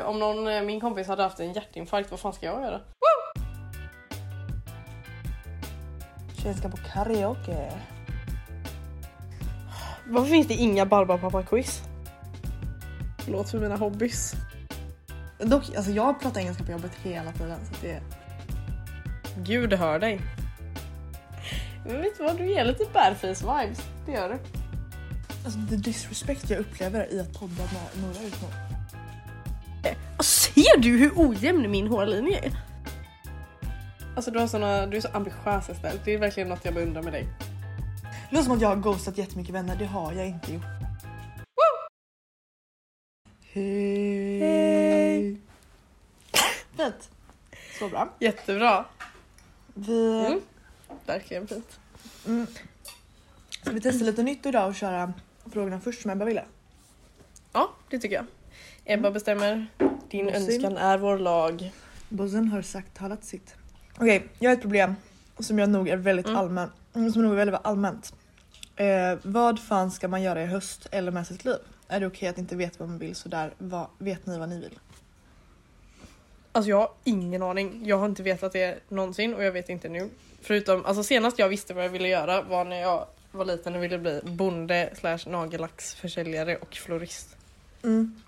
Om någon, eh, min kompis hade haft en hjärtinfarkt, vad fan ska jag göra? Tjejen ska på karaoke. Varför finns det inga Barbapapa-quiz? Förlåt för mina hobbys. Dock, alltså jag pratar engelska på jobbet hela tiden så det Gud hör dig. Men vet du vad, du ger lite bärfis-vibes. Det gör du. Alltså the disrespect jag upplever i att podda med nu. Och ser du hur ojämn min hårlinje är? Alltså du, har såna, du är så ambitiös istället. Det är verkligen något jag beundrar med dig. Det låter som att jag har ghostat jättemycket vänner, det har jag inte gjort. Hej! Hej. Fint. Så bra. Jättebra. Vi, Mm. Verkligen fint. mm. Ska vi testa lite nytt idag och köra frågorna först som Ebba ville? Ja, det tycker jag. Ebba bestämmer. Din Bossing. önskan är vår lag. Bossen har sagt talat sitt. Okej, jag har ett problem som jag nog är väldigt Mm. allmän, som nog är väldigt allmänt. Eh, vad fan ska man göra i höst eller med sitt liv? Är det okej att inte veta vad man vill sådär? Vad, vet ni vad ni vill? Alltså jag har ingen aning. Jag har inte vetat det någonsin och jag vet inte nu. Förutom, alltså senast jag visste vad jag ville göra var när jag var liten och ville bli bonde slash nagellacksförsäljare och florist. Mm.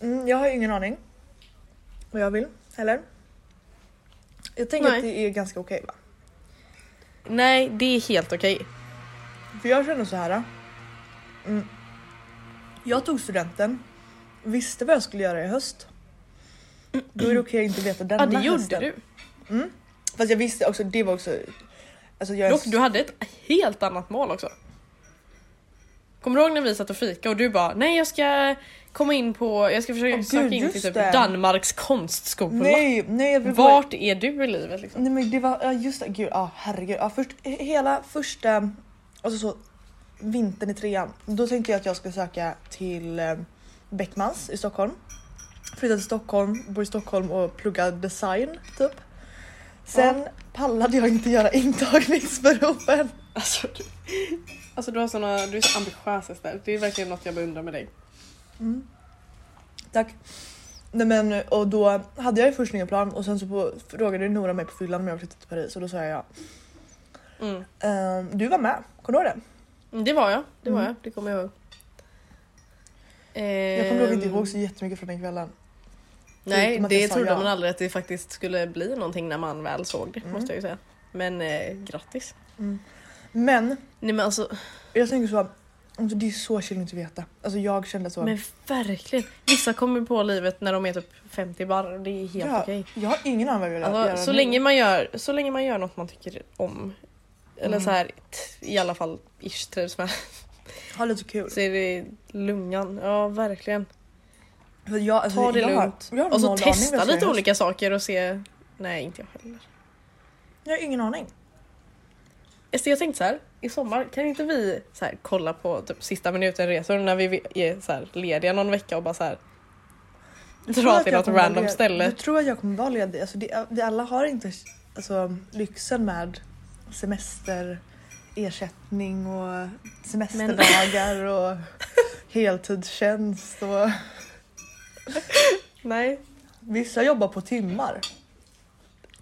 Mm, jag har ingen aning vad jag vill heller. Jag tänker Nej. att det är ganska okej va? Nej, det är helt okej. För jag känner så här. Mm. Jag tog studenten, visste vad jag skulle göra i höst. Då är det okej att inte veta denna Ja, det gjorde hösten. du. Mm. Fast jag visste också, det var också... Alltså jag är Dock, du hade ett helt annat mål också. Kommer du ihåg när vi satt och fika och du bara nej jag ska komma in på, jag ska försöka Åh, söka in till typ det. Danmarks konstskola. Nej, nej jag Vart är du i livet liksom? Nej men det var, ja just det, gud, ja herregud. Ja, först, he- hela första, alltså så vintern i trean, då tänkte jag att jag skulle söka till eh, Beckmans i Stockholm. Flytta till Stockholm, bo i Stockholm och plugga design typ. Sen pallade jag inte göra intagningsproven. Alltså du, alltså, du, har såna, du är så ambitiös istället. Det är verkligen något jag beundrar med dig. Mm. Tack. Nej men och då hade jag ju först ingen plan och sen så på, frågade Nora mig på fyllan om jag ville flytta till Paris och då sa jag ja. Mm. Ehm, du var med, kommer du ihåg det? Mm, Det var jag, det var Mm. jag, det kommer jag ihåg. Jag kommer nog inte Ehm, ihåg så jättemycket från den kvällen. Nej, det sa trodde ja. man aldrig att det faktiskt skulle bli någonting när man väl såg det, Mm. måste jag ju säga. Men eh, grattis. Men Nej men alltså, jag tänker så, alltså, det är så chill att inte veta. Alltså jag kände så. men verkligen. Vissa kommer på livet när de är typ 50 barr och det är helt ja, okej. Jag har ingen aning vad jag vill göra Alltså, så, nu. länge man gör, så länge man gör något man tycker om, eller Mm. så här i alla fall ish trivs med, Ha lite kul. så är det lungan. Ja verkligen. Jag, alltså, Ta det jag har- lugnt. jag har Och så testa lite göra. olika saker och se. Nej inte jag heller. Jag har ingen aning. Alltså, jag tänkte så här, i sommar kan inte vi så här, kolla på typ, sista minuten resor när vi är så här, lediga någon vecka och bara så här, dra till något random ställe. Jag tror att jag kommer vara ledig. Alltså, det, det, alla har inte alltså, lyxen med semester, ersättning och semesterdagar och heltidstjänst. Och... Nej, Vissa jobbar på timmar.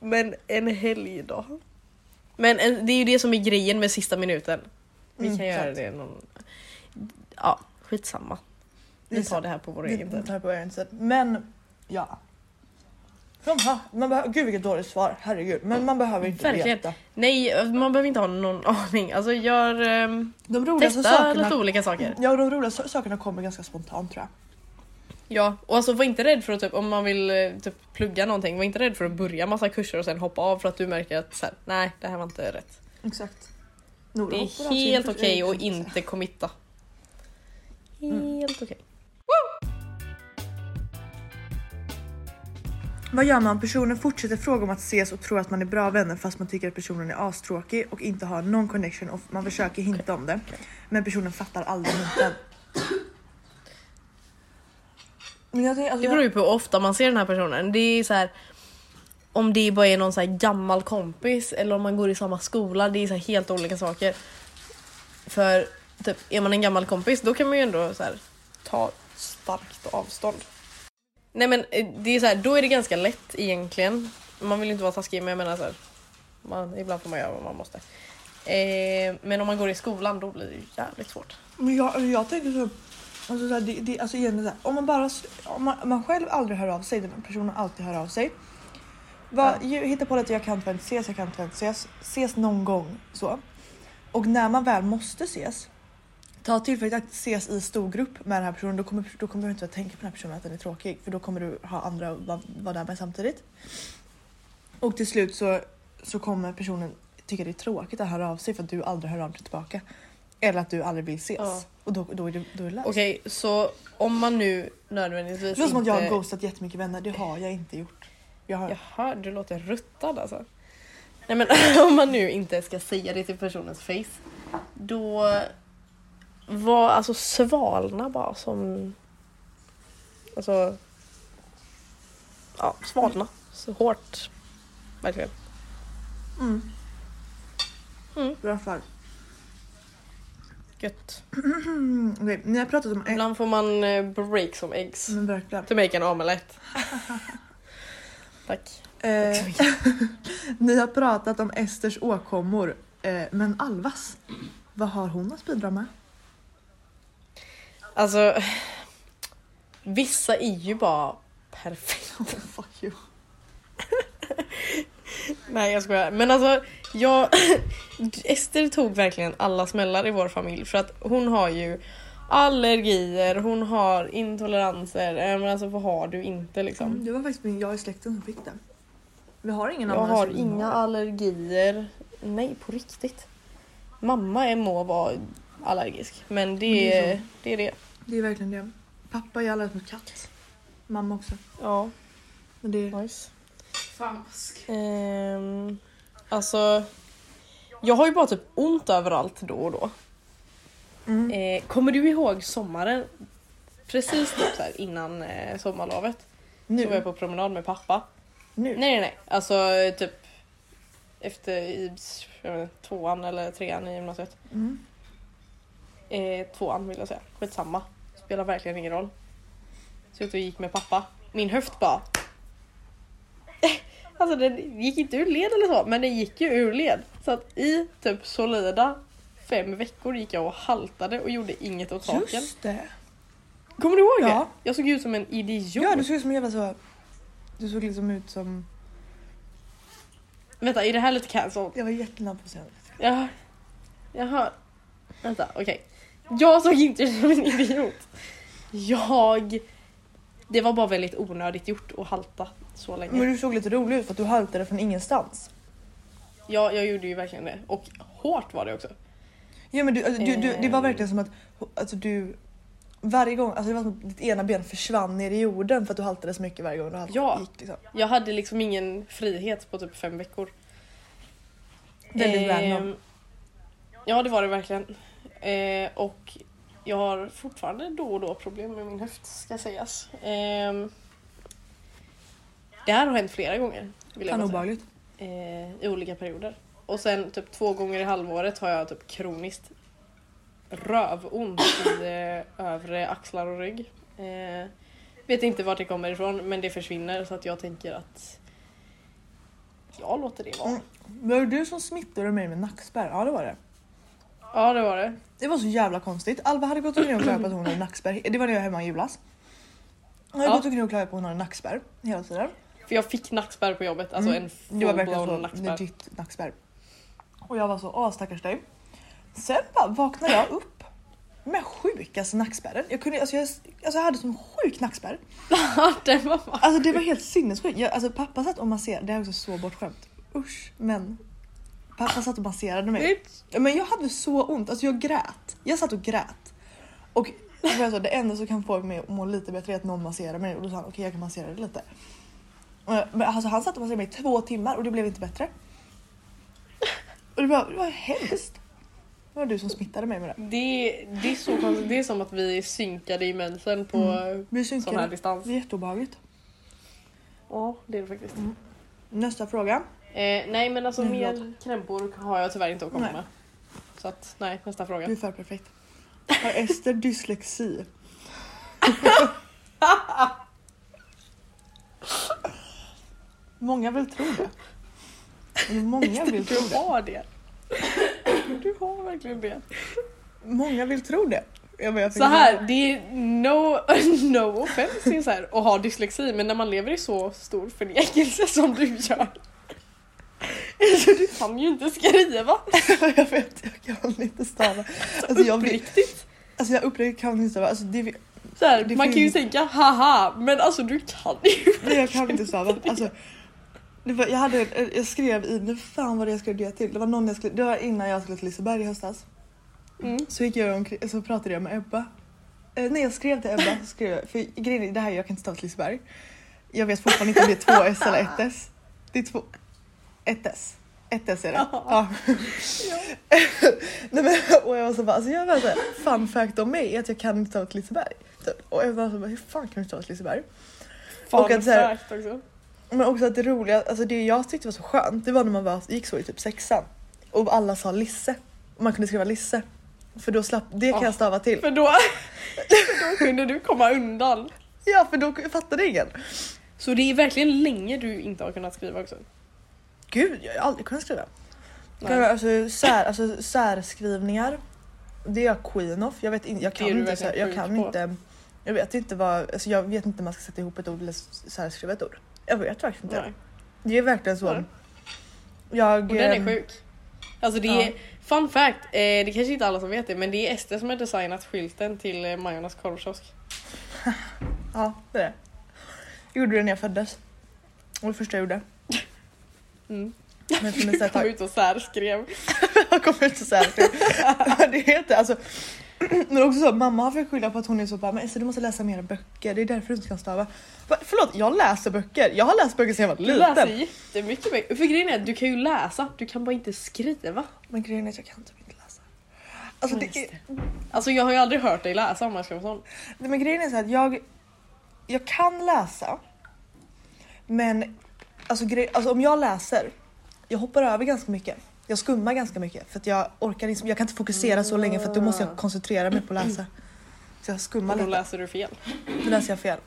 men en helg då. Men en, det är ju det som är grejen med sista minuten. Vi Mm, kan göra sant. det någon... Ja, skitsamma. Vi tar det här på vår egen tid. tar på egen tid. Men ja. Man behöver, gud vilket dåligt svar, herregud. Men man behöver inte Verkligen. veta. Nej, man behöver inte ha någon aning. Alltså gör... ehm, De roligaste testa sakerna, lite olika saker. ja, de roligaste sakerna kommer ganska spontant tror jag. Ja, och alltså var inte rädd för att typ, om man vill eh, typ, plugga någonting, var inte rädd för att börja massa kurser och sen hoppa av för att du märker att så här, nej det här var inte rätt. Exakt. Nora Det är sin helt okej eh, att inte committa. Mm. Helt okej. Vad gör man om personen fortsätter fråga om att ses och tror att man är bra vänner fast man tycker att personen är astråkig och inte har någon connection och man försöker hinta om det. Men personen fattar aldrig hinten. Men jag alltså, Det beror ju på hur ofta man ser den här personen. Det är så här om det bara är någon så här gammal kompis eller om man går i samma skola. Det är så helt olika saker. För typ, är man en gammal kompis då kan man ju ändå så här, ta starkt avstånd. Nej men eh, det är så här, då är det ganska lätt egentligen. Man vill inte vara taskig men jag menar så här, man, ibland får man göra vad man måste. Eh, men om man går i skolan då blir det jävligt svårt. Men jag, jag tänker så, alltså så här, det, det, alltså igen, så här, om man bara, om man, om man själv aldrig hör av sig, den personen alltid hör av sig. Va, ju, hitta på att jag kan inte ses, jag kan inte ses, ses någon gång så. Och när man väl måste ses, ta tillfället att ses i stor grupp med den här personen, då kommer, då kommer du inte att tänka på den här personen att den är tråkig, för då kommer du ha andra att vara vara där med samtidigt. Och till slut så, så kommer personen tycka det är tråkigt att höra av sig för att du aldrig hör av dig tillbaka. Eller att du aldrig vill ses. Ja. Och då, då är det, då är det löst. Okej så om man nu nödvändigtvis Det låter som att jag har ghostat jättemycket vänner, det har jag inte gjort. Jag har... Jaha, du låter ruttad alltså. Nej men om man nu inte ska säga det till personens face. Då var alltså svalna bara som... Alltså... Ja, svalna. Så hårt. Verkligen. Mm. Mm. Bra fall. Gött. Okej, ni har pratat om... Ibland får man eh, break som eggs. Men verkligen. To make an omelette. Tack. Eh, ni har pratat om Esters åkommor. Eh, men Alvas, vad har hon att bidra med? Alltså... Vissa är ju bara perfekta. Oh, fuck you. Nej jag skojar. Men alltså, jag... Ester tog verkligen alla smällar i vår familj för att hon har ju allergier, hon har intoleranser. Eh, Men alltså vad har du inte liksom? Mm, det var faktiskt min, jag i släkten som fick det. Vi har ingen Jag har inga allergier. Nej på riktigt. Mamma är må vara allergisk men det det är det. Är det. Det är verkligen det. Pappa är allergisk mot katt. Mamma också. Ja, Men det är... nice. Fan vad Ehm, alltså, jag har ju bara typ ont överallt då och då. Mm. Eh, kommer du ihåg sommaren? Precis typ så här innan eh, sommarlovet Nu. så var jag på promenad med pappa. nu. Nej nej nej, alltså typ efter i jag inte, tvåan eller trean i gymnasiet. Mm. Eh, tvåan vill jag säga, skitsamma. Spelar verkligen ingen roll. Så och gick med pappa. Min höft bara... Alltså den gick inte ur led eller så, men den gick ju ur led. Så att i typ solida fem veckor gick jag och haltade och gjorde inget åt saken. Just det. Kommer du ihåg Ja. det? Jag såg ut som en idiot. Ja, du såg ut som en jävla så... Du såg liksom ut som... Vänta, är det här lite cancelled? Jag var jättenära på att säga det. Ja. Jaha. Vänta, okej. Jag såg inte ut som en idiot. Jag... Det var bara väldigt onödigt gjort att halta så länge. Men du såg lite rolig ut för att du haltade från ingenstans. Ja, jag gjorde ju verkligen det. Och hårt var det också. Ja men du, alltså, du, du, det var Ehm. verkligen som att alltså, du varje gång, alltså det var som att ditt ena ben försvann ner i jorden för att du haltade så mycket varje gång du haltade. Ja. Gick, liksom. Jag hade liksom ingen frihet på typ fem veckor. Väldigt Ehm, random. Ja, det var det verkligen. Eh, och jag har fortfarande då och då problem med min höft, ska sägas. Ehm, det här har hänt flera gånger. Vill jag bara säga. obehagligt. eh, i olika perioder. Och sen typ två gånger i halvåret har jag typ kroniskt rövont i eh, övre axlar och rygg. Eh, vet inte vart det kommer ifrån men det försvinner så att jag tänker att jag låter det vara. Mm. Var det du som smittade mig med nackspärr? Ja det var det. Ja det var det. Det var så jävla konstigt. Alva hade gått omkring och klagat på att hon hade nackspärr. Det var när jag var hemma i julas. Hon hade Ja. gått omkring och klagat på att hon hade nackspärr hela tiden. För jag fick nackspärr på jobbet, alltså Mm. en Det full-blown nackspärr. legit nackspärr. Och jag var så, åh stackars dig. Sen bara vaknade jag upp med sjukaste nackspärren. Jag, kunde, alltså jag, alltså jag hade sån sjuk nackspärr. Den var. Alltså det var helt sinnessjukt. Jag, alltså pappa satt och masserade, det här är också så bortskämt. Usch men. Pappa satt och masserade mig. Men jag hade så ont, alltså jag grät. Jag satt och grät. Och alltså, det enda som kan få mig att må lite bättre är att någon masserar mig och då sa han okej jag kan massera dig lite. Men alltså, han satt och masserade mig i två timmar och det blev inte bättre. Och det var, det var hemskt. Det var du som smittade mig med det. Det, det, är så konstigt. det är som att vi är synkade i mensen på Mm. Vi sån här distans. Det är jätteobehagligt. Ja det är det faktiskt. Nästa fråga. Eh, nej men alltså Mm, mer krämpor har jag tyvärr inte att komma Nej. med. Så att nej, nästa fråga. Du är för perfekt. Har Ester dyslexi? Många vill tro det. Många vill tro Du det. har det. Du har verkligen det. Många vill tro det. Jag bara, jag Så här, det är no, no offense så här, att ha dyslexi men när man lever i så stor förnekelse som du gör. Så du kan ju inte skriva. jag vet, jag kan inte stava. Alltså jag, Uppriktigt. alltså jag uppriktigt kan inte stava. Alltså det, Så här, Det man kan ju tänka haha men alltså du kan ju. nej, jag kan inte stava. Alltså, var, jag, hade, jag skrev i, nu fan vad det jag skrev det till. Det var någon jag skulle, det var innan jag skulle till Liseberg i höstas. Mm. Så gick jag omkring, så pratade jag med Ebba. Eh, nej jag skrev till Ebba, skrev jag, för grejen är det här jag kan inte stava till Liseberg. Jag vet fortfarande inte om det är två S eller ett S. Det är två, ett S. Ett S är det. Ja. Nej, men, och jag var så bara, alltså jag var så här, fun fact om mig är att jag kan inte stava till Liseberg. Typ. Och jag var så bara, hur fan kan du stava till Liseberg? Fun Och att så här- fact också. Men också att det roliga, alltså det jag tyckte var så skönt, det var när man var, gick så i typ sexan och alla sa Lisse. Och man kunde skriva Lisse. För då slapp, det kan Ja. jag stava till. För då, för då kunde du komma undan. Ja för då fattade ingen. Så det är verkligen länge du inte har kunnat skriva också. Gud, jag har aldrig kunnat skriva. Nej. Alltså, sär, alltså särskrivningar, det är jag queen of. Jag, vet in, jag kan inte, jag kan på. inte, jag vet inte vad, alltså jag vet inte hur man ska sätta ihop ett ord eller särskriva ett ord. Jag vet verkligen inte. Nej. Det är verkligen så. Nej. Jag, Och den är ehm, sjuk. Alltså det Ja. är, fun fact, eh, det kanske inte alla som vet det men det är Ester som har designat skylten till eh, Majornas korvkiosk. Ja, det är det. Jag gjorde det när jag föddes. Det var det första jag gjorde. Mm. Men jag Kom ut och särskrev. jag kommer inte så här. Det är inte alltså. Men också så, mamma har försökt skylla på att hon är så bara, men Esther, du måste läsa mer böcker, det är därför du inte kan stava. Bara, Förlåt, jag läser böcker. Jag har läst böcker sedan jag var Du läser liten. jättemycket böcker. För grejen är att du kan ju läsa, du kan bara inte skriva. Men grejen är att jag kan typ inte läsa. Alltså, det är, Alltså jag har ju aldrig hört dig läsa om man ska vara sån. Nej, men grejen är så här att jag, jag kan läsa. Men alltså, grej, alltså om jag läser, jag hoppar över ganska mycket. Jag skummar ganska mycket för att jag orkar liksom, jag kan inte fokusera så länge för att då måste jag koncentrera mig på att läsa. Så jag skummar Och då lite. läser du fel. Då läser jag fel.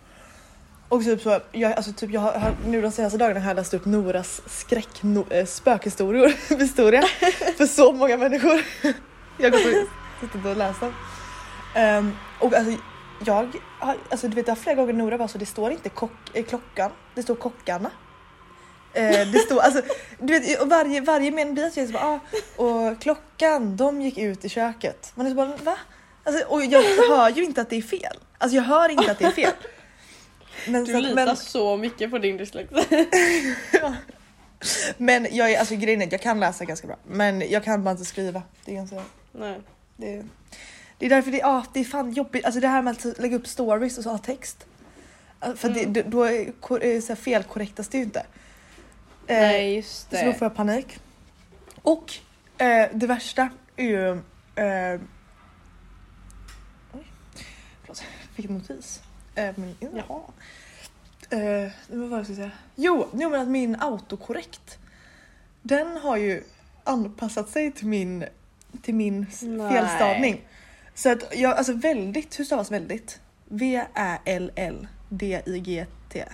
Och typ så, jag, alltså typ jag har, nu de senaste dagarna har jag läst upp Noras skräck, no, äh, spökhistorier historia för så många människor. Jag har suttit och läst dem. Ehm, och alltså jag har, alltså du vet det har flera gånger Nora var så det står inte kock, eh, klockan, det står kockarna. Eh, det står alltså, du vet och varje, varje mening blir så bara, ah, och klockan, de gick ut i köket. Man är så bara, va? Alltså, och jag hör ju inte att det är fel. Alltså jag hör inte att det är fel. Men, Du så att- litar men, så mycket på din dyslexi. men jag är, alltså grejen är att jag kan läsa ganska bra. Men jag kan bara inte skriva. Det är ganska, Nej. det det är därför det, ah, det är fan jobbigt. Alltså det här med att lägga upp stories och så ha text. Alltså, För Mm. det, då är så här felkorrektas det ju inte. Eh, Nej just Så då det. får jag panik. Och eh, det värsta är ju... Eh, oj, förlåt, jag fick en notis. Eh, min, Jaha. Eh, vad var det jag skulle säga? Jo, jo, men att min autokorrekt den har ju anpassat sig till min, till min Nej. felstavning. Så att jag, alltså väldigt, hur stavas väldigt? V-Ä-L-L-D-I-G-T.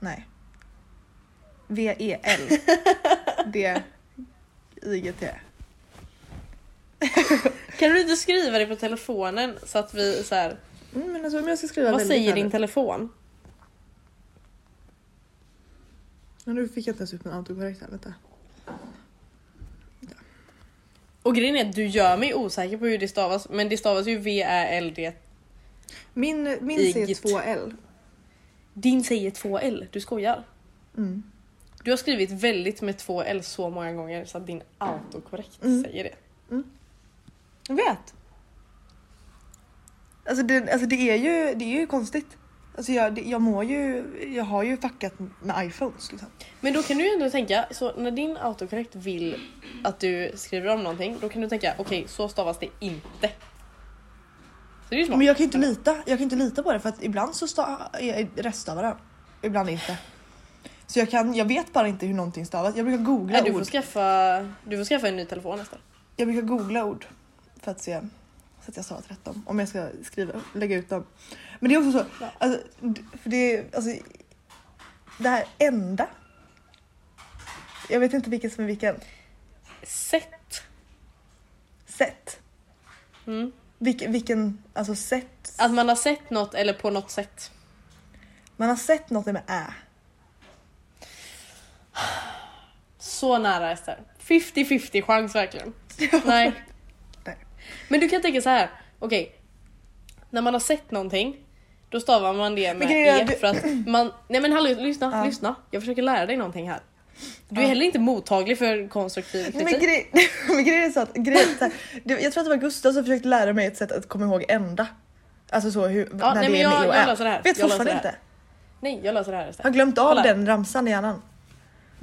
Nej. E V-E-L-D-I-G-T. Kan du inte skriva det på telefonen så att vi så här. Mm, men alltså om jag ska skriva Vad väldigt säger din nu- telefon? Men nu fick jag inte ens ut min autokorrekt här, vänta. Och grejen är att du gör mig osäker på hur det stavas men det stavas ju V-Ä-L-D. Min, min Igt. säger 2L. Din säger 2L, du skojar. Mm. Du har skrivit väldigt med 2L så många gånger så att din autokorrekt Mm. säger det. Jag vet. Alltså det, alltså det är ju, det är ju konstigt. Alltså jag, jag mår ju, jag har ju fuckat med iPhones liksom. Men då kan du ju ändå tänka, så när din autokorrekt vill att du skriver om någonting, då kan du tänka okej så stavas det inte. Så det är ju smart. Men jag kan ju inte lita, jag kan inte lita på det för att ibland så sta, är rättstavar det, ibland inte. Så jag kan, jag vet bara inte hur någonting stavas. Jag brukar googla Nej, du, får ord. skaffa, du får skaffa en ny telefon nästan. Jag brukar googla ord för att se så att jag stavat rätt dem. Om jag ska skriva, lägga ut dem. Men det är också så, Ja. alltså, för det, alltså, det här enda. Jag vet inte vilken som är vilken. Sätt. Sätt. Mm. Vilken, vilken alltså sätt. Att man har sett något eller på något sätt. Man har sett något med ä. Så nära Ester. 50-50 chans verkligen. Nej. Nej. Men du kan tänka så här. okej. När man har sett någonting, då stavar man det med E för att man... Nej men hallå, lyssna, Ja. lyssna. Jag försöker lära dig någonting här. Du är Ja. heller inte mottaglig för konstruktiv Men, kritik. grej, men grejen är så att, grejen är så här, jag tror att det var Gustav som försökte lära mig ett sätt att komma ihåg ända. Alltså så hur, Ja, när nej, det men är jag- med jag ä. löser det här. Vet Jag fortfarande inte. Nej, jag löser det här Jag Ester. har glömt av Kolla. den ramsan i hjärnan.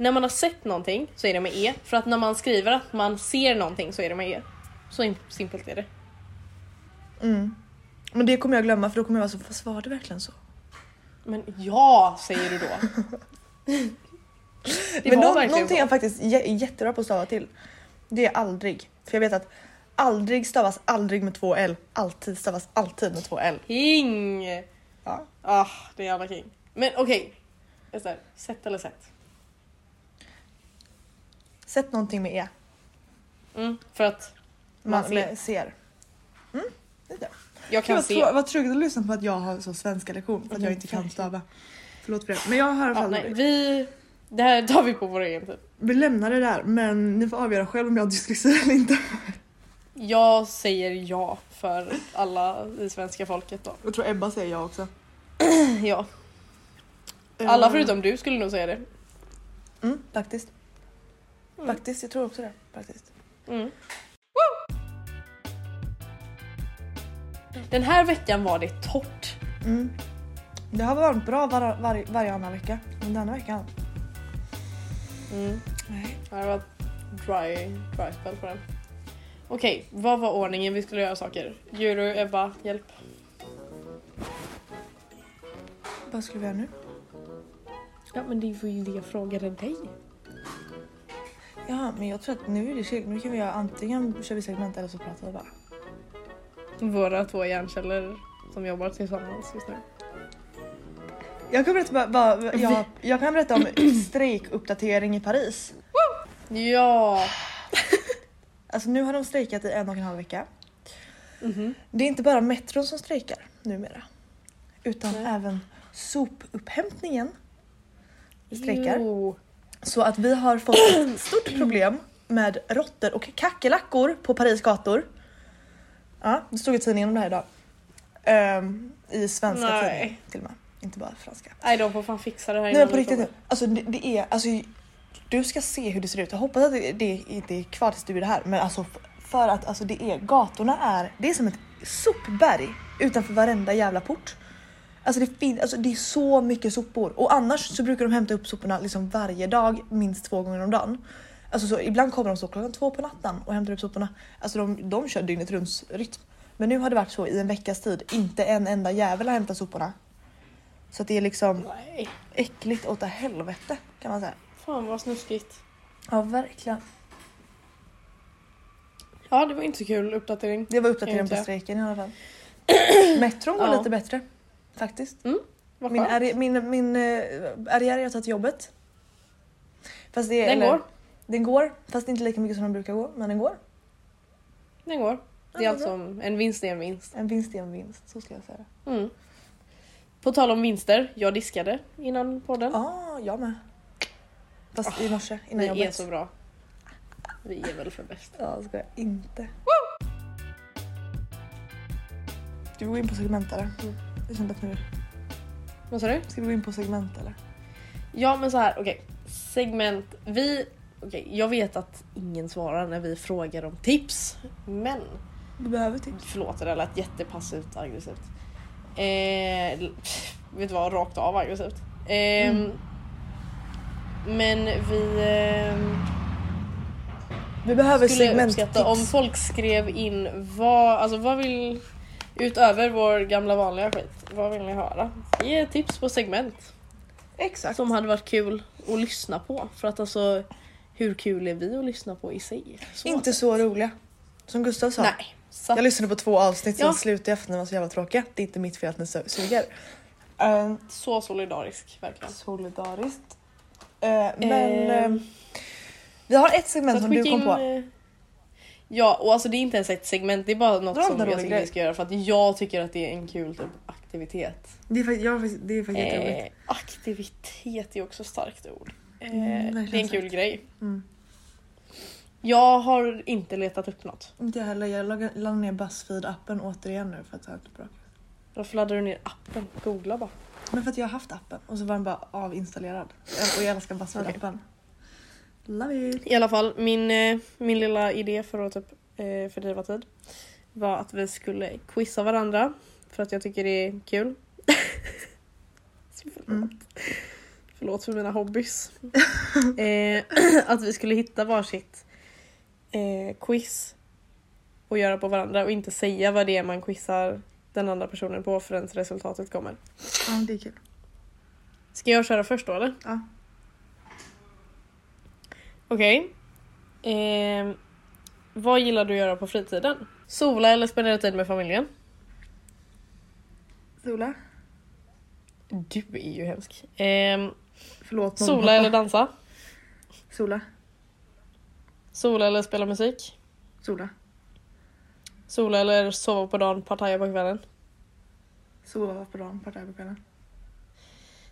När man har sett någonting så är det med E. För att när man skriver att man ser någonting så är det med E. Så im- simpelt är det. Mm. Men det kommer jag glömma för då kommer jag vara så, fast var det verkligen så? Men ja, säger du då. Men nå- någonting jag faktiskt är jä- jättebra på att stava till. Det är aldrig. För jag vet att aldrig stavas aldrig med två L. Alltid stavas alltid med två L. King! Ja. Ah, det är jävla king. Men okej. Okay. Sätt eller sätt? Sätt någonting med E. Mm, för att Man, Man ser. ser. Mm, det. jag kan Gud, se. vad, vad tråkigt att lyssna på att jag har så svenska lektion för att jag inte kan stava. Förlåt för det. Men jag har i alla Ja, fall nej, vi... Det här tar vi på vår egen tid. Vi lämnar det där men ni får avgöra själv om jag har dyslexi eller inte. Jag säger ja för alla i svenska folket då. Jag tror Ebba säger jag också. Ja. Alla Eh, förutom du skulle nog säga det. Mm, faktiskt. Mm. Faktiskt, jag tror också det. Faktiskt. Mm. Den här veckan var det torrt. Mm. Det har varit bra var, var, varje annan vecka. Men denna veckan. Mm. Nej. Ja, Det var dry, dry spell på den. Okej, vad var ordningen vi skulle göra saker? Jury, Ebba, hjälp. Vad skulle vi göra nu? Ja men det var ju det jag frågade dig. Ja, men jag tror att nu är det chill. Nu kan vi göra antingen kör vi segment eller så pratar vi bara. Våra två hjärnceller som jobbar tillsammans just nu. Jag kan berätta, bara, bara, jag, jag kan berätta om strejkuppdatering i Paris. Ja! Alltså nu har de strejkat i en och en halv vecka. Mhm. Det är inte bara metron som strejkar numera. Utan Nej. även sopupphämtningen strejkar. Jo. Så att vi har fått ett stort problem med råttor och kackerlackor på Paris gator. Ja, det stod i tidningen om det här idag. Ehm, I svenska Nej. tidningar till och med. Inte bara franska. Nej de får fan fixa det här Nej men på riktigt nu. Alltså det, det är, alltså du ska se hur det ser ut. Jag hoppas att det, det inte är kvar tills du är det här. Men alltså för att alltså det är, gatorna är, det är som ett sopberg utanför varenda jävla port. Alltså det, fin, alltså det är så mycket sopor och annars så brukar de hämta upp soporna liksom varje dag, minst två gånger om dagen. Alltså så ibland kommer de så klockan två på natten och hämtar upp soporna. Alltså de, de kör dygnet runt rytm. Men nu har det varit så i en veckas tid. Inte en enda jävel har hämtat soporna. Så det är liksom Nej. äckligt åt helvete kan man säga. Fan vad snuskigt. Ja verkligen. Ja det var inte så kul uppdatering. Det var uppdateringen på strejken i alla fall. Metron går Ja. lite bättre. Faktiskt. Vad Min, arri- min, min arriär jag tar till jobbet. Fast det Den eller- går. Den går, fast inte lika mycket som den brukar gå. Men den går. Den går. Det är alltså en vinst är en vinst. En vinst är en vinst, så ska jag säga. Mm. På tal om vinster, jag diskade innan podden. Ja, jag med. Fast i morse innan Vi jobbet. är så bra. Vi är väl för bäst. Ja, ska jag inte. Ska vi gå in på segment eller? Mm. Nu. Vad sa du? Ska vi gå in på segment eller? Ja men så här, okej. Segment. Vi... Okej, jag vet att ingen svarar när vi frågar om tips. Men... Du behöver tips. Förlåt, det där lät jättepassivt aggressivt. Eh, vet du vad, rakt av aggressivt. Eh, Mm. Men vi eh, Vi behöver skulle segmenttips. om folk skrev in vad, alltså vad vill, utöver vår gamla vanliga skit, vad vill ni höra? Ge tips på segment Exakt. som hade varit kul att lyssna på. För att alltså, hur kul är vi att lyssna på i sig? Så Inte så roliga. Som Gustav sa. Nej. Så Jag lyssnade på två avsnitt, sen Ja. slutade jag för att de var så jävla tråkiga. Det är inte mitt fel att ni su- suger. Eh, Så solidarisk verkligen. solidariskt. Eh, men eh, vi har ett segment som du kom in, på. Ja, och alltså det är inte ens ett segment, det är bara något Dra som jag tycker grej. vi ska göra för att jag tycker att det är en kul typ, aktivitet. Det är faktiskt, ja, det är faktiskt. Eh, aktivitet är också ett starkt ord. Eh, Mm, det är en kul grej. Mm. Jag har inte letat upp något. Inte jag heller. Jag laddade laddade ner Buzzfeed-appen återigen nu för att ta ett bra. Varför laddar du ner appen? Googla bara. Men för att jag har haft appen och så var den bara avinstallerad. Och jag älskar Buzzfeed-appen. Love it! I alla fall, min, eh, min lilla idé för att typ, eh, fördriva tid var att vi skulle quizza varandra för att jag tycker det är kul. Förlåt. Mm. Förlåt för mina hobbys. eh, att vi skulle hitta varsitt eh, quiz och göra på varandra och inte säga vad det är man quizar den andra personen på förrän resultatet kommer. Ja, det är kul. Ska jag köra först då eller? Ja. Okej. Ehm, vad gillar du att göra på fritiden? Sola eller spendera tid med familjen? Sola? Du är ju hemsk. Ehm, Förlåt. mamma, sola eller dansa? Sola. Sola eller spela musik? Sola. Sola eller sova på dagen, partaja på kvällen? Sova på dagen, partaj på kvällen.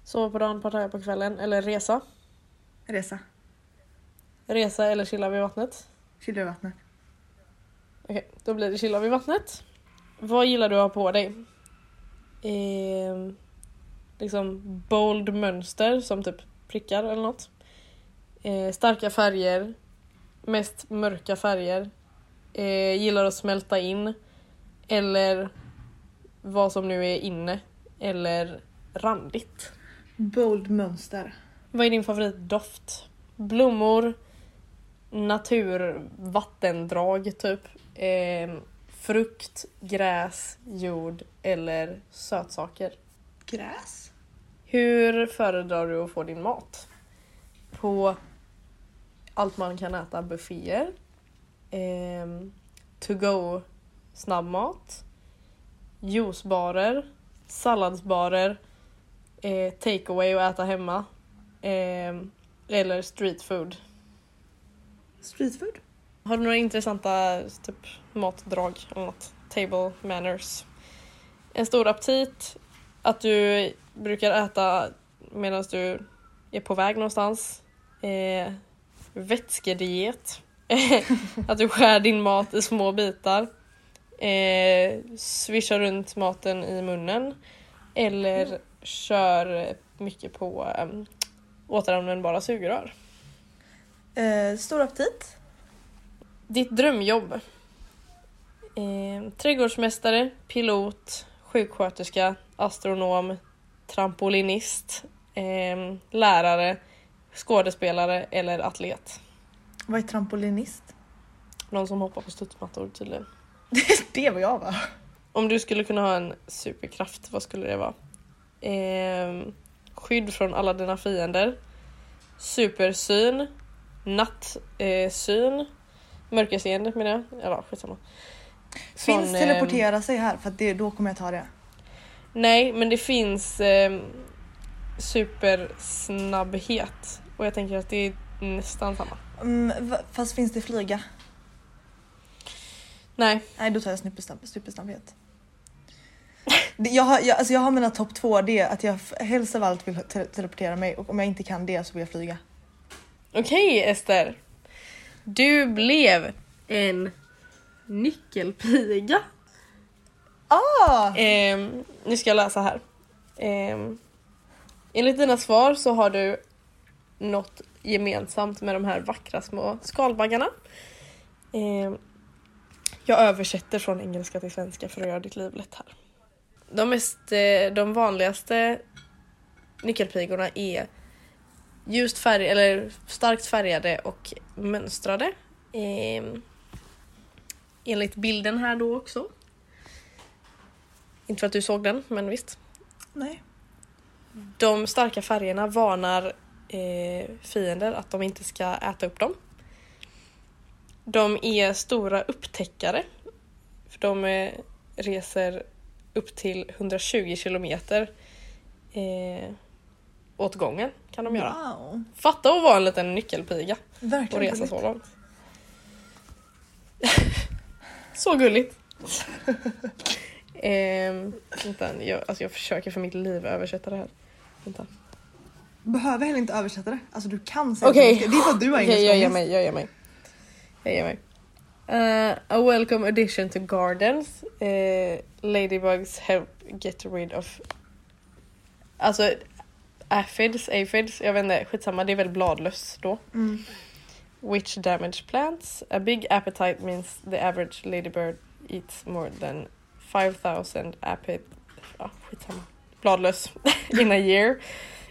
Sova på dagen, partaja på kvällen eller resa? Resa. Resa eller chilla vid vattnet? Chilla i vattnet. Okej, då blir det chilla vid vattnet. Vad gillar du att ha på dig? Ehm, liksom bold mönster som typ prickar eller något. Eh, starka färger. Mest mörka färger. Eh, gillar att smälta in. Eller vad som nu är inne. Eller randigt. Bold mönster. Vad är din favoritdoft? Blommor, natur, vattendrag typ. Eh, frukt, gräs, jord eller sötsaker. Gräs. Hur föredrar du att få din mat? På allt man kan äta bufféer. Eh, to go snabbmat. Juicebarer. Salladsbarer. Eh, takeaway och äta hemma. Eh, eller street Streetfood. Har du några intressanta typ, matdrag eller något? Table manners. En stor aptit. Att du brukar äta medan du är på väg någonstans. Eh, vätskediet. att du skär din mat i små bitar. Eh, swishar runt maten i munnen. Eller kör mycket på um, återanvändbara sugrör. Eh, stor aptit. Ditt drömjobb? Eh, trädgårdsmästare, pilot, sjuksköterska, astronom, trampolinist, eh, lärare, skådespelare eller atlet. Vad är trampolinist? Någon som hoppar på studsmattor tydligen. det var jag va? Om du skulle kunna ha en superkraft, vad skulle det vara? Eh, skydd från alla dina fiender. Supersyn. Nattsyn. Eh, mörkerseende menar jag. Eller skitsamma. Finns Sån, teleportera sig här för det, då kommer jag ta det. Nej, men det finns eh, supersnabbhet. Och jag tänker att det är nästan samma. Mm, fast finns det flyga? Nej, Nej då tar jag supersnabb, supersnabbhet. Jag har, jag, alltså jag har mina topp två, det är att jag helst av allt vill te- teleportera mig och om jag inte kan det så vill jag flyga. Okej Ester. Du blev en nyckelpiga. Ah! Ehm, nu ska jag läsa här. Ehm, enligt dina svar så har du något gemensamt med de här vackra små skalbaggarna. Ehm, jag översätter från engelska till svenska för att göra ditt liv lätt här. De, mest, eh, de vanligaste nyckelpigorna är ljust färg, eller starkt färgade och mönstrade. Ehm, enligt bilden här då också. Inte för att du såg den, men visst. Nej. De starka färgerna varnar eh, fiender att de inte ska äta upp dem. De är stora upptäckare. För de eh, reser upp till 120 kilometer eh, åt gången kan de göra. Wow. Fatta att vara en liten nyckelpiga och Verkligen resa gulligt. så långt. så gulligt. ehm, vänta, jag, alltså jag försöker för mitt liv översätta det här. Vänta. Behöver heller inte översätta det. Alltså du kan säga Okej. engelska. Det är att du har engelska jag ger mig, jag ger mig. Jag ger mig. Uh, a welcome addition to gardens. Uh, ladybugs help get rid of... Alltså, aphids, aphids, jag vet inte, skitsamma, det är väl bladlöss då. Mm. Which damage plants. A big appetite means the average ladybird eats more than 5000 apid... Ja, skitsamma. Bladlöss in a year.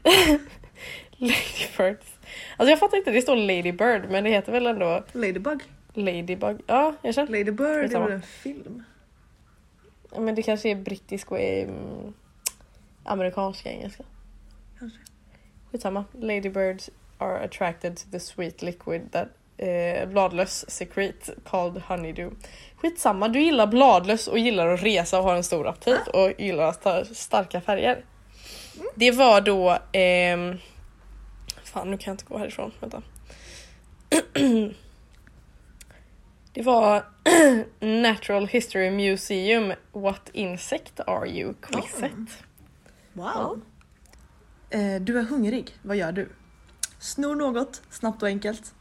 Ladybirds. Alltså jag fattar inte, det står ladybird men det heter väl ändå Ladybug. ladybug? Ja, jag känner. Ladybird är Skitsamma. väl en film? Ja, Men det kanske är brittisk och mm, amerikanska engelska. Kanske. Skitsamma. Ladybirds are attracted to the sweet liquid that eh, bladlöss secrete called honeydew. Skitsamma, du gillar bladlöss och gillar att resa och har en stor aptit och gillar att ta starka färger. Det var då... ehm, fan, nu kan jag inte gå härifrån. Vänta. Det var Natural History Museum What Insect Are You? Quizet. Wow. Eh, du är hungrig. Vad gör du? Snor något, snabbt och enkelt.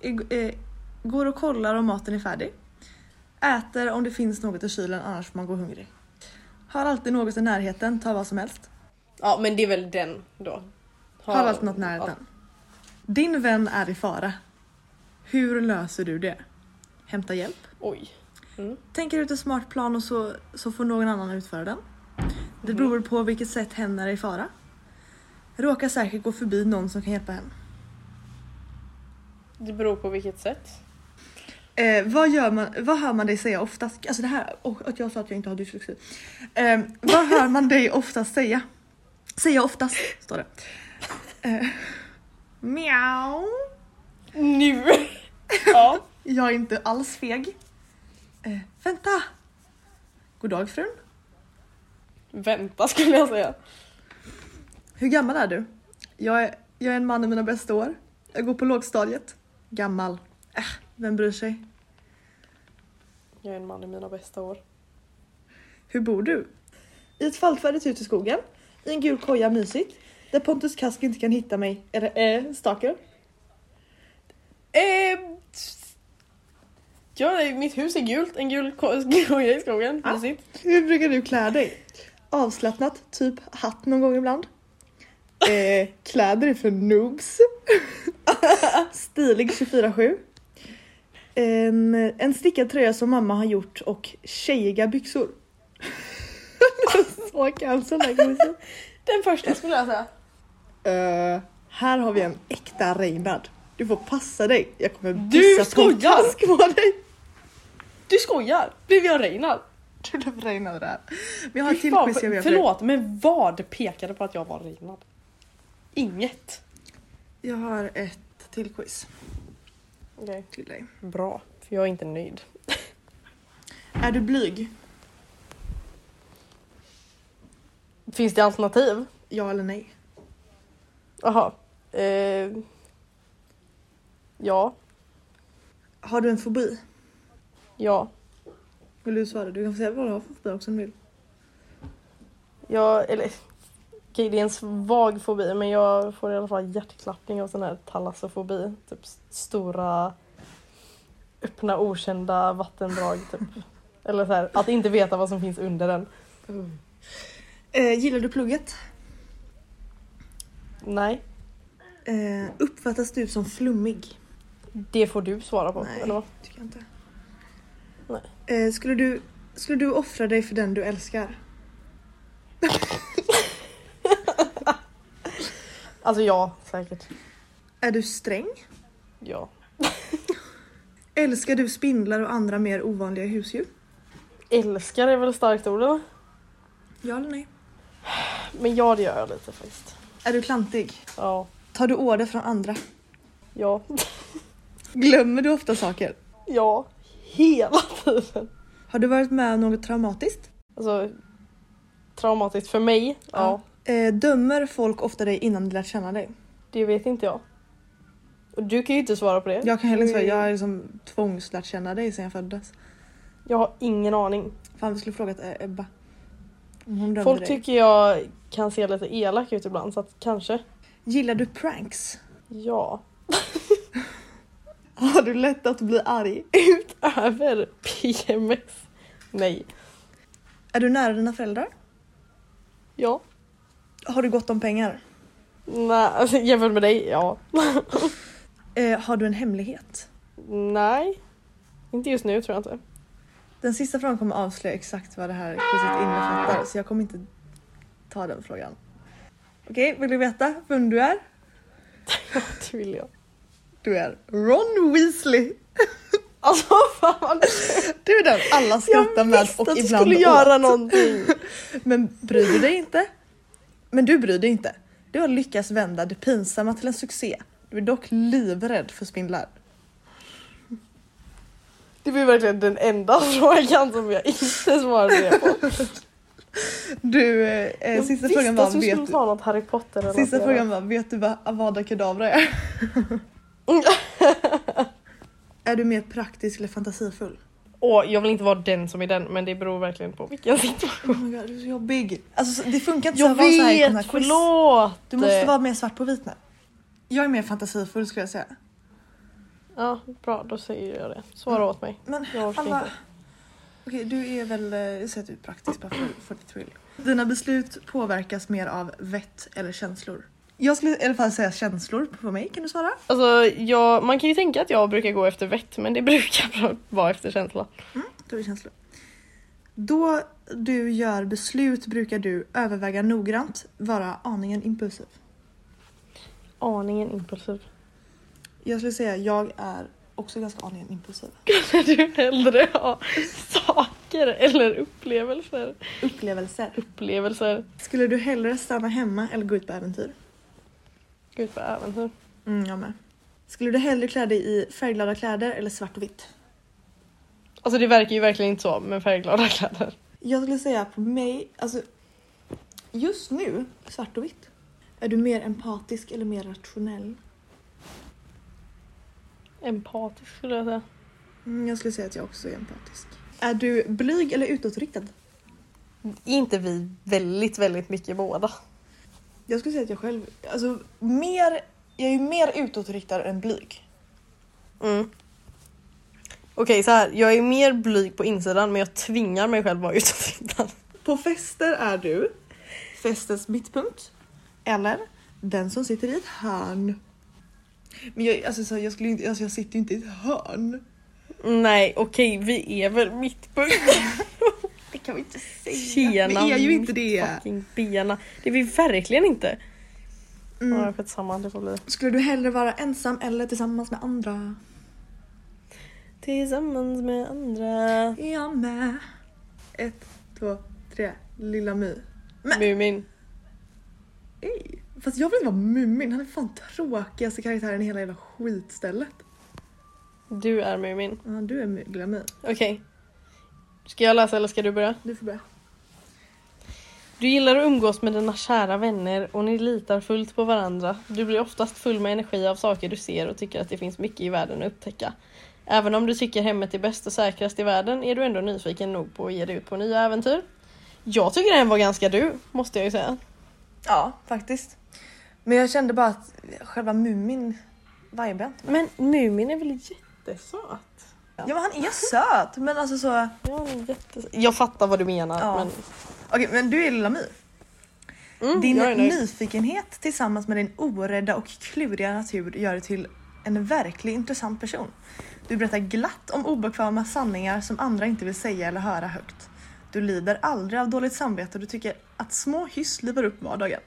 Eh, går och kollar om maten är färdig. Äter om det finns något i kylen, annars får man gå hungrig. Har alltid något i närheten, tar vad som helst. Ja men det är väl den då. Har alltid något i närheten. Din vän är i fara. Hur löser du det? Hämta hjälp. Oj. Mm. Tänker ut en smart plan och så, så får någon annan utföra den. Det beror på vilket sätt hen är i fara. Råkar säkert gå förbi någon som kan hjälpa henne. Det beror på vilket sätt. Eh, vad, gör man, vad hör man dig säga oftast? Alltså det här, och att jag sa att jag inte har dyslexi. Eh, vad hör man dig oftast säga? Säga oftast, står det. Eh, miau. Nu! ja. Jag är inte alls feg. Eh, vänta. God dag frun. Vänta skulle jag säga. Hur gammal är du? Jag är, jag är en man i mina bästa år. Jag går på lågstadiet. Gammal. Äh, vem bryr sig? Jag är en man i mina bästa år. Hur bor du? I ett fallfärdigt hus i skogen. I en gul koja mysigt. Där Pontus Kask inte kan hitta mig. Eller eh, stalker. Eh, ja, mitt hus är gult. En gul ko- koja i skogen. Ja. Mysigt. Hur brukar du klä dig? Avslappnat, typ hatt någon gång ibland. Eh, kläder är för noobs. Stilig 24-7. En, en stickad tröja som mamma har gjort och tjejiga byxor. Så cancel den första skulle jag säga. Eh, här har vi en äkta Reinhard. Du får passa dig. Jag kommer Du en skojar! på dig. Du skojar! Blev jag Reinhard? Du blev Reinhard där. Vi har Fy till quiz jag Förlåt, men vad pekade på att jag var Reinhard? Inget. Jag har ett till quiz Okej. till dig. Bra, för jag är inte nöjd. Är du blyg? Finns det alternativ? Ja eller nej? Jaha. Eh, ja. Har du en fobi? Ja. Vill du svara? Du kan få säga vad du har för fobi också om du vill. Jag, eller... Okej, det är en svag fobi, men jag får i alla fall hjärtklappning av sån här talassofobi. Typ stora, öppna, okända vattendrag. Typ. Eller så här, att inte veta vad som finns under den. Eh, gillar du plugget? Nej, Eh, uppfattas du som flummig? det får du svara på. Nej. Eller vad? Tycker jag inte. Nej. Eh, skulle, du, skulle du offra dig för den du älskar? Alltså ja, säkert. Är du sträng? Ja. Älskar du spindlar och andra mer ovanliga husdjur? Älskar är väl ett starkt ord eller? Ja eller nej? Men ja, det gör jag lite faktiskt. Är du klantig? Ja. Tar du order från andra? Ja. Glömmer du ofta saker? Ja. Hela tiden. Har du varit med om något traumatiskt? Alltså, traumatiskt för mig? Ja. Eh, dömer folk ofta dig innan de lärt känna dig? Det vet inte jag. Och du kan ju inte svara på det. Jag kan heller inte svara, Mm. jag har liksom tvångslärt känna dig sedan jag föddes. Jag har ingen aning. Fan vi skulle frågat eh, Ebba. Om hon dömde Folk dig. tycker jag kan se lite elak ut ibland så att kanske. Gillar du pranks? Ja. Har du lätt att bli arg? Över PMS. Nej. Är du nära dina föräldrar? Ja. Har du gott om pengar? Nej, alltså jämfört med dig, ja. Eh, har du en hemlighet? Nej. Inte just nu tror jag inte. Den sista frågan kommer avslöja exakt vad det här quizet innefattar så jag kommer inte ta den frågan. Okej, vill du veta vem du är? Det vill jag. Du är Ron Weasley. Alltså fan. Du är den alla skrattar Jag med visste och att du ibland skulle göra åt. någonting. Men bryr du dig inte? Men du bryr dig inte. Du har lyckats vända det pinsamma till en succé. Du är dock livrädd för spindlar. Det var verkligen den enda frågan som jag inte svarade på. Du, eh, Jag sista visste frågan var att du vet skulle du, något Harry Potter Sista frågan var vet du vad Avada Kedavra är? är du mer praktisk eller fantasifull? Åh, jag vill inte vara den som är den men det beror verkligen på vilken situation. Oh my God, du är så jobbig. Alltså det funkar inte så Jag att vara så här här vet, förlåt! Du måste vara mer svart på vitt nu. Jag är mer fantasifull skulle jag säga. Ja, bra då säger jag det. Svara åt mig. Men Jag orkar alla... inte. Okej, du är väl, eh, jag säger att du är praktisk bara för, för the thrill. Dina beslut påverkas mer av vett eller känslor? Jag skulle i alla fall säga känslor på mig, kan du svara? Alltså, jag, man kan ju tänka att jag brukar gå efter vett men det brukar vara efter känsla. Då är det känslor. Då du gör beslut brukar du överväga noggrant, vara aningen impulsiv. Aningen impulsiv. Jag skulle säga jag är också ganska aningen impulsiv. Skulle du hellre ha saker eller upplevelser? Upplevelser. Upplevelser. Skulle du hellre stanna hemma eller gå ut på äventyr? Gud vad äventyr. Mm, jag med. Skulle du hellre klä dig i färgglada kläder eller svart och vitt? Alltså det verkar ju verkligen inte så med färgglada kläder. Jag skulle säga på mig, alltså just nu, svart och vitt. Är du mer empatisk eller mer rationell? Empatisk skulle jag säga. Mm, jag skulle säga att jag också är empatisk. Är du blyg eller utåtriktad? Inte vi väldigt, väldigt mycket båda? Jag skulle säga att jag själv, alltså mer, jag är ju mer utåtriktad än blyg. Mm. Okej så här, jag är mer blyg på insidan men jag tvingar mig själv vara utåtriktad. På fester är du festens mittpunkt eller den som sitter i ett hörn. Men jag, alltså, så jag, skulle inte, alltså, jag sitter ju inte i ett hörn. Nej okej, vi är väl mittpunkt. Kan vi inte säga. Tjena vi är ju inte det. fucking bena. Det är vi verkligen inte. Mm. Ja, skitsamma, det får bli. Skulle du hellre vara ensam eller tillsammans med andra? Tillsammans med andra. Jag med. Ett, två, tre. Lilla My. Men- Mumin. Ej. Fast jag vill inte vara Mumin. Han är fan tråkigaste karaktären i hela jävla skitstället. Du är Mumin. Ja, du är Lilla My. Okej. Ska jag läsa eller ska du börja? Du får börja. Du gillar att umgås med dina kära vänner och ni litar fullt på varandra. Du blir oftast full med energi av saker du ser och tycker att det finns mycket i världen att upptäcka. Även om du tycker hemmet är bäst och säkrast i världen är du ändå nyfiken nog på att ge dig ut på nya äventyr. Jag tycker den var ganska du, måste jag ju säga. Ja, faktiskt. Men jag kände bara att själva Mumin vibar inte. Men Mumin är väl jättesöt? Ja men han är söt men alltså så... Ja. Jag fattar vad du menar Ja. men... Okej men du är Lilla My. Mm, Din nyfikenhet tillsammans med din orädda och kluriga natur gör dig till en verkligt intressant person. Du berättar glatt om obekväma sanningar som andra inte vill säga eller höra högt. Du lider aldrig av dåligt samvete och du tycker att små hyss livar upp vardagen.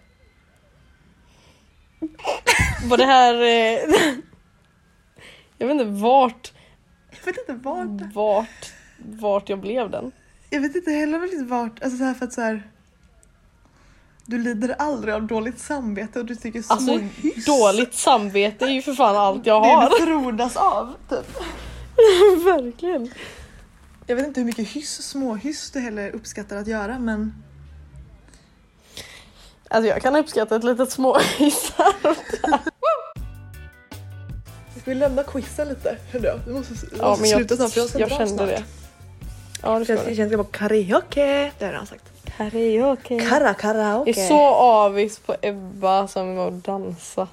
Var det här... Eh... Jag vet inte vart, Jag vet inte vart. vart, vart jag blev den. Jag vet inte heller riktigt vart. Alltså så här för att så här. Du lider aldrig av dåligt samvete och du tycker små Alltså hyss. dåligt samvete är ju för fan allt jag Det har. du frodas av typ. Verkligen. Jag vet inte hur mycket hyss, små hyss du heller uppskattar att göra men Alltså jag kan uppskatta ett litet småhissar. Ska vi lämna quizen lite? Kände jag. Vi måste, vi Ja måste men jag, sluta snart för jag ska jag kände snart. det. Ja det ska Jag jag på karaoke. Det har jag redan sagt. Karaoke. Kara karaoke. Jag är så avis på Ebba som var och dansa.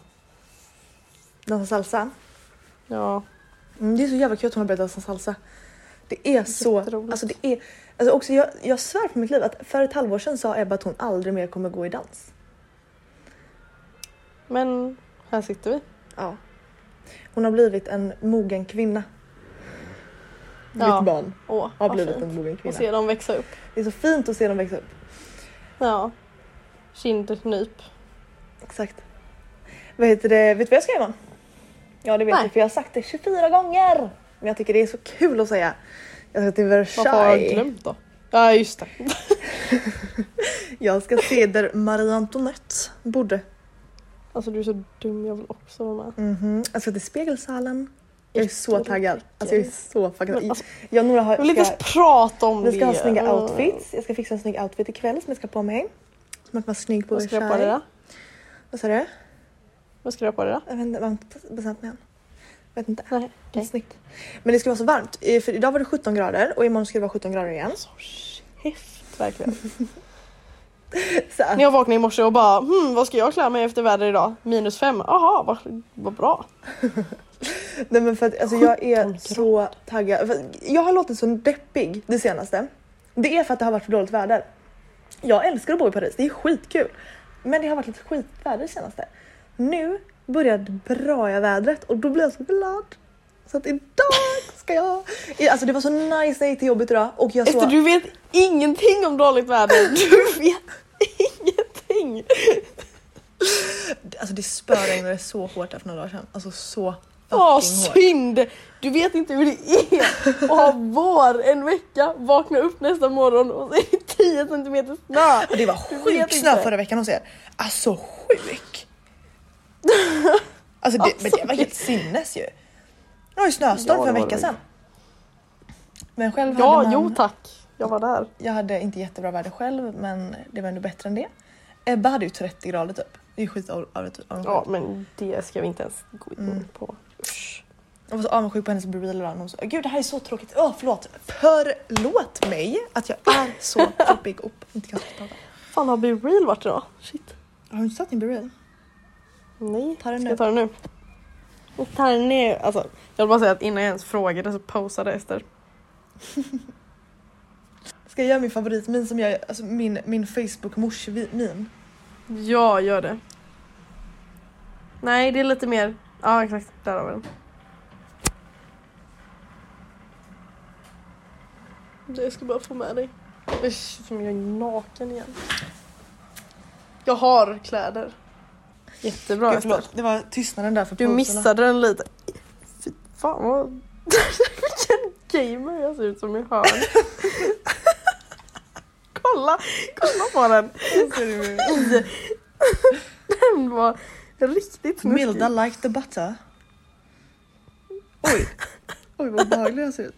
Dansa salsa. Ja. Mm, det är så jävla kul att hon har börjat dansa salsa. Det är så... Alltså det är... Alltså också jag, jag svär på mitt liv att för ett halvår sedan sa Ebba att hon aldrig mer kommer gå i dans. Men här sitter vi. Ja. Hon har blivit en mogen kvinna. Ja. Mitt barn Åh, har blivit fint. en mogen Och kvinna. se dem växa upp. Det är så fint att se dem växa upp. Ja. Kindnyp. Exakt. Vad heter det? Vet du vad jag ska göra imorgon? Ja det vet Nej. du för jag har sagt det 24 gånger. Men jag tycker det är så kul att säga. Jag ska till Varför har jag Versailles. glömt då? Ja just det. Jag ska se där Marie Antoinette bodde. Alltså du är så dum, jag vill också vara med. Mhm. Jag ska till Spegelsalen. Jag är så taggad. Alltså jag är så. Men alltså, Jag och Nora har, jag vill inte ska, ens prata om vi det. ska ha snygga Mm. outfits. Jag ska fixa en snygg outfit ikväll som jag ska på mig. Som att vara snygg på Vad ska du på dig då? Vad sa du? Vad ska du ha på dig då? Jag vet inte, jag har inte bestämt mig än. Vet inte. Nej, okej. snyggt. Men det ska vara så varmt. Eh, För idag var det 17 grader och imorgon ska det vara 17 grader igen. Så käft verkligen. Så att, När jag vaknade i morse och bara hmm, vad ska jag klä mig efter väder idag? Minus fem. Jaha, vad, vad bra. nej men för att alltså, jag är 17 så taggad. Jag har låtit så deppig det senaste. Det är för att det har varit för dåligt väder. Jag älskar att bo i Paris, det är skitkul. Men det har varit lite skitväder det senaste. Nu börjar det braiga vädret och då blir jag så glad. Så att idag ska jag... Alltså det var så nice när jag gick till jobbet idag och jag Ester, så... du vet ingenting om dåligt väder. Du vet ingenting. Alltså det spöregnade så hårt här för några dagar sedan. Alltså så Åh synd! Du vet inte hur det är att ha vår en vecka, vakna upp nästa morgon och så är det 10 centimeter snö. Och det var sjuk snö förra veckan hos er. Alltså sjuk! Alltså det, men det var helt sinnes ju. Det var ju snöstorm Ja, för en vecka sedan. Men själv Ja, hade man, jo tack. Jag var där. jag hade inte jättebra väder själv men det var ändå bättre än det. Ebba hade ju 30 grader typ. Det är skit av, av, av, Ja, men det ska vi inte ens gå in Mm. på. Usch. Jag var så avundsjuk på hennes bereal idag. Hon sa, Gud det här är så tråkigt. Åh förlåt. Förlåt mig att jag är så jobbig och inte kan prata. Fan har Be Real varit idag? Shit. Har du inte satt din bereal? Nej, Ta den ska nu. jag ta den nu? Jag tar den nu. Alltså, jag vill bara säga att innan jag ens frågade så posade Ester. Ska jag göra min favoritmin som jag, alltså min, min Facebook mors-min? Ja, gör det. Nej, det är lite mer... Ja, exakt. Där har vi den. Jag ska bara få med dig. Usch, som jag är naken igen. Jag har kläder. Jättebra Gud, förlåt, det var tystnaden där för Du missade den lite. Fy fan vad... Vilken gamer jag ser ut som i hörn. kolla, kolla på den. Den var riktigt snuskig. Milda like the butter. Oj, oj vad obehaglig jag ser ut.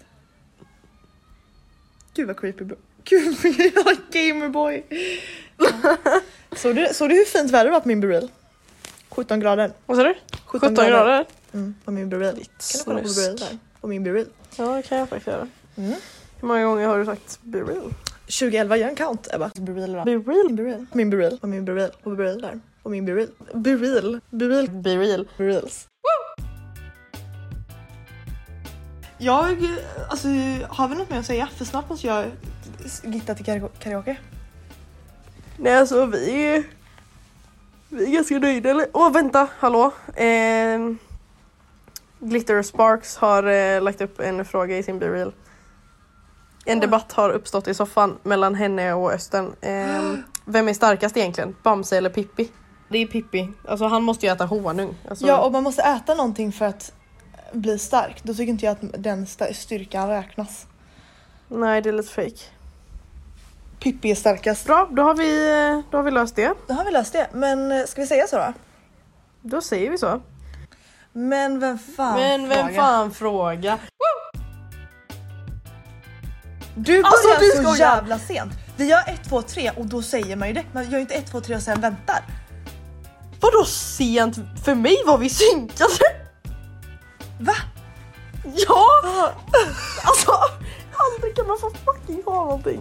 Gud vad creepy. Gud jag är gamerboy. Såg du, såg du hur fint väder det var på min bereal? 17 grader. Vad sa du? 17 grader? Mm, på min bereal. Kan du kolla på bereal där? På min bereal. Ja, det kan jag faktiskt göra. Mm. Hur många gånger har du sagt be real? 2011, gör en count Ebba. Bereal va? Be real? Min bereal. På min bereal. På bereal där. På min. Bereal. Be real. Reels. Jag, alltså har vi något mer att säga? För snart måste jag gitta till karaoke-. Nej alltså vi vi är ganska nöjda eller? Åh vänta, hallå! Eh, Glitter Sparks har eh, lagt upp en fråga i sin B-reel. En debatt har uppstått i soffan mellan henne och Östen. Eh, vem är starkast egentligen? Bamse eller Pippi? Det är Pippi. Alltså han måste ju äta honung. Alltså, Ja, och man måste äta någonting för att bli stark. Då tycker inte jag att den styrkan räknas. Nej det är lite fake. Pippi är starkast. Bra, då har vi, då har vi löst det. Då har vi löst det. Men eh, ska vi säga så då? Då säger vi så. Men vem fan Men vem frågar? fan fråga? Du börjar Alltså, du så skojar! jävla sent. Vi gör 1, 2, 3 och då säger man ju det. Man gör ju inte 1, 2, 3 och sen väntar. Vadå sent? För mig var vi synkade. Va? Ja! Alltså, aldrig kan man få fucking ha någonting.